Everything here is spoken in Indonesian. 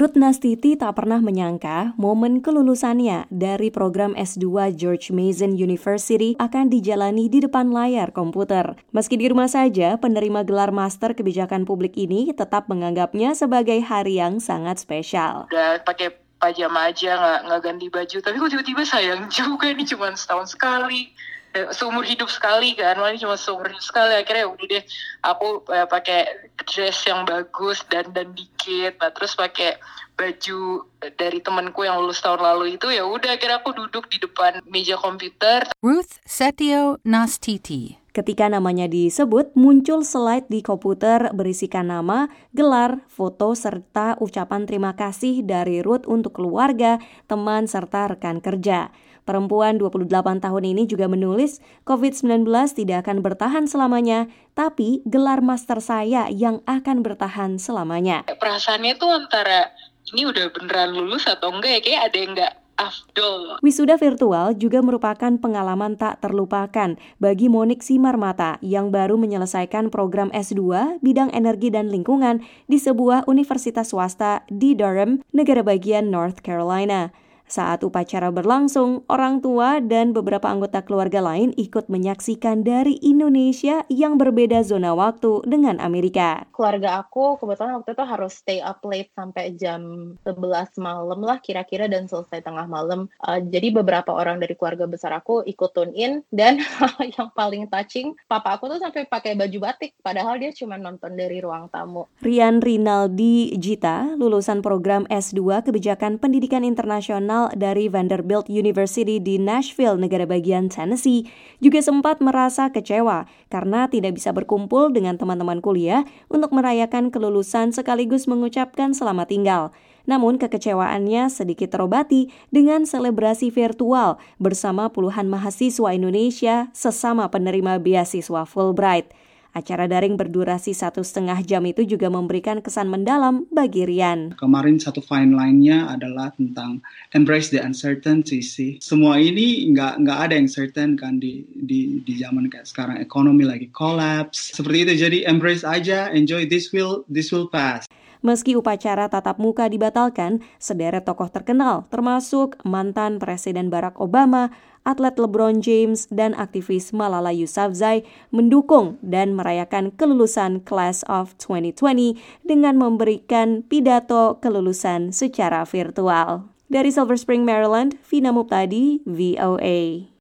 Ruth Nastiti tak pernah menyangka momen kelulusannya dari program S2 George Mason University akan dijalani di depan layar komputer. Meski di rumah saja, penerima gelar Master Kebijakan Publik ini tetap menganggapnya sebagai hari yang sangat spesial. Udah pakai pajama aja, nggak ganti baju. Tapi kok tiba-tiba sayang juga ini cuma setahun sekali Eh, seumur hidup sekali kan malah cuma seumur hidup sekali akhirnya udah deh aku uh, pakai dress yang bagus dan dan dikit. Nah terus pakai baju dari temanku yang lulus tahun lalu itu ya udah akhirnya aku duduk di depan meja komputer. Ruth Setio Nastiti Ketika namanya disebut, muncul slide di komputer berisikan nama, gelar, foto, serta ucapan terima kasih dari Ruth untuk keluarga, teman, serta rekan kerja. Perempuan 28 tahun ini juga menulis, COVID-19 tidak akan bertahan selamanya, tapi gelar master saya yang akan bertahan selamanya. Perasaannya tuh antara ini udah beneran lulus atau enggak ya, kayak ada yang enggak afdol. Wisuda virtual juga merupakan pengalaman tak terlupakan bagi Monik Simarmata yang baru menyelesaikan program S2 bidang energi dan lingkungan di sebuah universitas swasta di Durham, negara bagian North Carolina. Saat upacara berlangsung, orang tua dan beberapa anggota keluarga lain ikut menyaksikan dari Indonesia yang berbeda zona waktu dengan Amerika. Keluarga aku kebetulan waktu itu harus stay up late sampai jam 11 malam lah kira-kira dan selesai tengah malam. Uh, jadi beberapa orang dari keluarga besar aku ikut tune in dan yang paling touching, papa aku tuh sampai pakai baju batik padahal dia cuma nonton dari ruang tamu. Rian Rinaldi Jita, lulusan program S2 Kebijakan Pendidikan Internasional dari Vanderbilt University di Nashville, negara bagian Tennessee, juga sempat merasa kecewa karena tidak bisa berkumpul dengan teman-teman kuliah untuk merayakan kelulusan sekaligus mengucapkan selamat tinggal. Namun kekecewaannya sedikit terobati dengan selebrasi virtual bersama puluhan mahasiswa Indonesia sesama penerima beasiswa Fulbright. Acara daring berdurasi satu setengah jam itu juga memberikan kesan mendalam bagi Rian. Kemarin satu fine line-nya adalah tentang embrace the uncertainty sih. Semua ini nggak nggak ada yang certain kan di di di zaman kayak sekarang ekonomi lagi collapse seperti itu. Jadi embrace aja, enjoy this will this will pass. Meski upacara tatap muka dibatalkan, sederet tokoh terkenal termasuk mantan Presiden Barack Obama, atlet LeBron James, dan aktivis Malala Yousafzai mendukung dan merayakan kelulusan Class of 2020 dengan memberikan pidato kelulusan secara virtual. Dari Silver Spring, Maryland, Vina Muptadi, VOA.